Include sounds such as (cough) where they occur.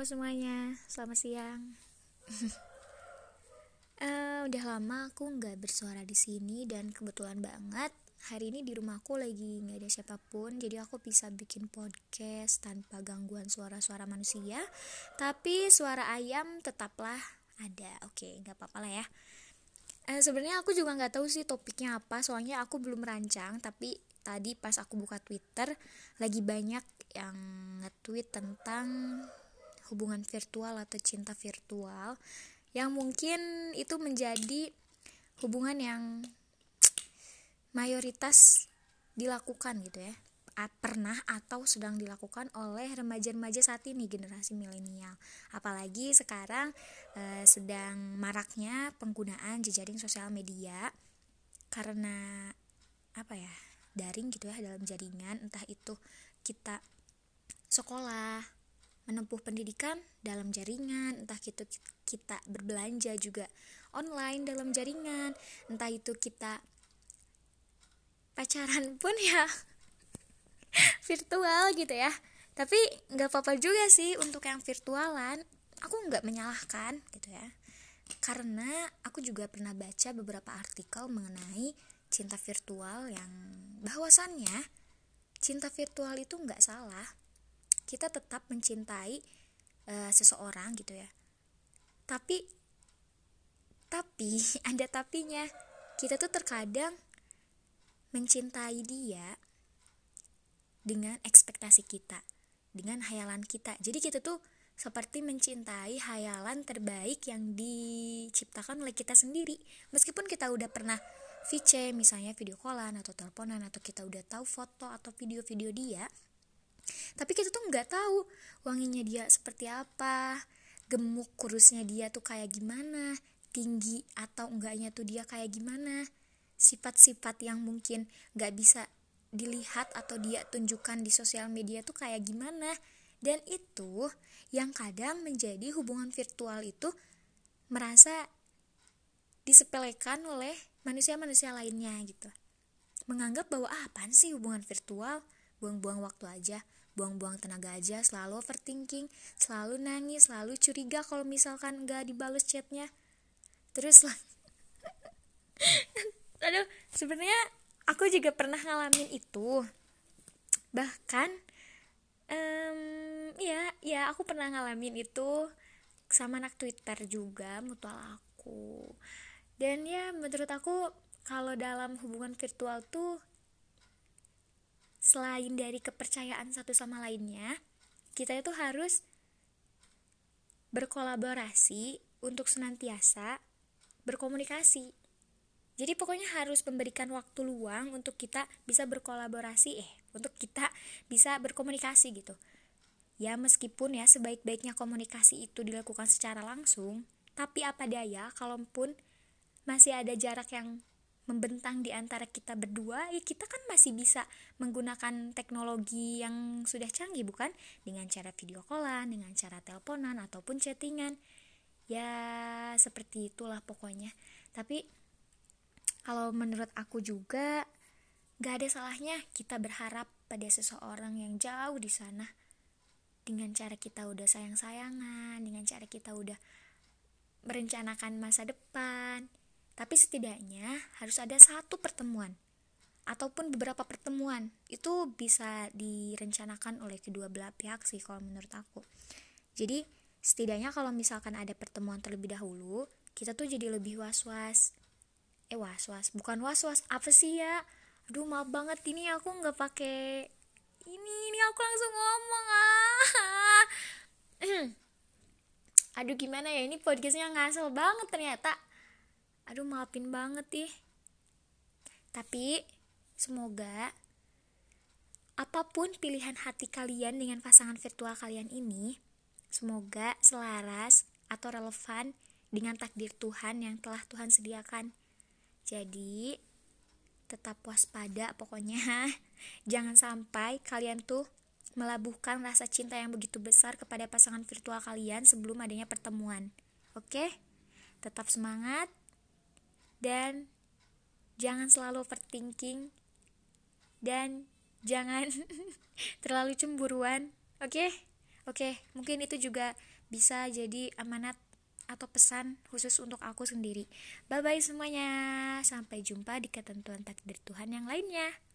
Halo semuanya, selamat siang. uh, (laughs) udah lama aku nggak bersuara di sini dan kebetulan banget hari ini di rumahku lagi nggak ada siapa pun, jadi aku bisa bikin podcast tanpa gangguan suara-suara manusia. Tapi suara ayam tetaplah ada. Oke, nggak apa-apa lah ya. Uh, Sebenarnya aku juga nggak tahu sih topiknya apa, soalnya aku belum rancang. Tapi tadi pas aku buka Twitter lagi banyak yang nge-tweet tentang hubungan virtual atau cinta virtual yang mungkin itu menjadi hubungan yang mayoritas dilakukan gitu ya. Pernah atau sedang dilakukan oleh remaja-remaja saat ini generasi milenial. Apalagi sekarang e, sedang maraknya penggunaan jejaring sosial media karena apa ya daring gitu ya dalam jaringan entah itu kita sekolah menempuh pendidikan dalam jaringan, entah itu kita berbelanja juga online dalam jaringan, entah itu kita pacaran (laughs) pun ya (laughs) virtual gitu ya. Tapi nggak apa-apa juga sih untuk yang virtualan. Aku nggak menyalahkan gitu ya. Karena aku juga pernah baca beberapa artikel mengenai cinta virtual yang bahwasannya cinta virtual itu nggak salah kita tetap mencintai uh, seseorang gitu ya. Tapi tapi (laughs) ada tapinya. Kita tuh terkadang mencintai dia dengan ekspektasi kita dengan hayalan kita. Jadi kita tuh seperti mencintai hayalan terbaik yang diciptakan oleh kita sendiri. Meskipun kita udah pernah VC misalnya video callan atau teleponan atau kita udah tahu foto atau video-video dia tapi kita tuh nggak tahu wanginya dia seperti apa gemuk kurusnya dia tuh kayak gimana tinggi atau enggaknya tuh dia kayak gimana. Sifat-sifat yang mungkin nggak bisa dilihat atau dia tunjukkan di sosial media tuh kayak gimana. Dan itu yang kadang menjadi hubungan virtual itu merasa disepelekan oleh manusia-manusia lainnya gitu. Menganggap bahwa ah, apaan sih hubungan virtual? Buang-buang waktu aja buang-buang tenaga aja selalu overthinking selalu nangis selalu curiga kalau misalkan nggak dibalas chatnya. Terus lah. (laughs) Aduh sebenarnya aku juga pernah ngalamin itu. Bahkan um, ya ya aku pernah ngalamin itu sama anak Twitter juga mutual aku. Dan ya menurut aku kalau dalam hubungan virtual tuh selain dari kepercayaan satu sama lainnya kita itu harus berkolaborasi untuk senantiasa berkomunikasi. Jadi pokoknya harus memberikan waktu luang untuk kita bisa berkolaborasi eh untuk kita bisa berkomunikasi gitu. Ya meskipun ya sebaik-baiknya komunikasi itu dilakukan secara langsung tapi apa daya kalaupun masih ada jarak yang membentang di antara kita berdua, ya kita kan masih bisa menggunakan teknologi yang sudah canggih bukan? Dengan cara video callan, dengan cara teleponan ataupun chattingan. Ya seperti itulah pokoknya. Tapi kalau menurut aku juga gak ada salahnya kita berharap pada seseorang yang jauh di sana dengan cara kita udah sayang-sayangan, dengan cara kita udah merencanakan masa depan, tapi setidaknya harus ada satu pertemuan ataupun beberapa pertemuan itu bisa direncanakan oleh kedua belah pihak sih kalau menurut aku. Jadi setidaknya kalau misalkan ada pertemuan terlebih dahulu, kita tuh jadi lebih was-was. Eh was-was, bukan was-was, apa sih ya? Aduh maaf banget ini aku nggak pakai ini, ini aku langsung ngomong ah. (clears throat) Aduh gimana ya ini podcastnya ngasal banget ternyata aduh maafin banget ih. Tapi semoga apa pun pilihan hati kalian dengan pasangan virtual kalian ini semoga selaras atau relevan dengan takdir Tuhan yang telah Tuhan sediakan. Jadi tetap waspada pokoknya. (laughs) Jangan sampai kalian tuh melabuhkan rasa cinta yang begitu besar kepada pasangan virtual kalian sebelum adanya pertemuan. Oke? Tetap semangat dan jangan selalu overthinking. Dan jangan (laughs) terlalu cemburuan. Oke? Okay? oke oke mungkin itu juga bisa jadi amanat atau pesan khusus untuk aku sendiri. Bye bye semuanya. Sampai jumpa di ketentuan takdir Tuhan yang lainnya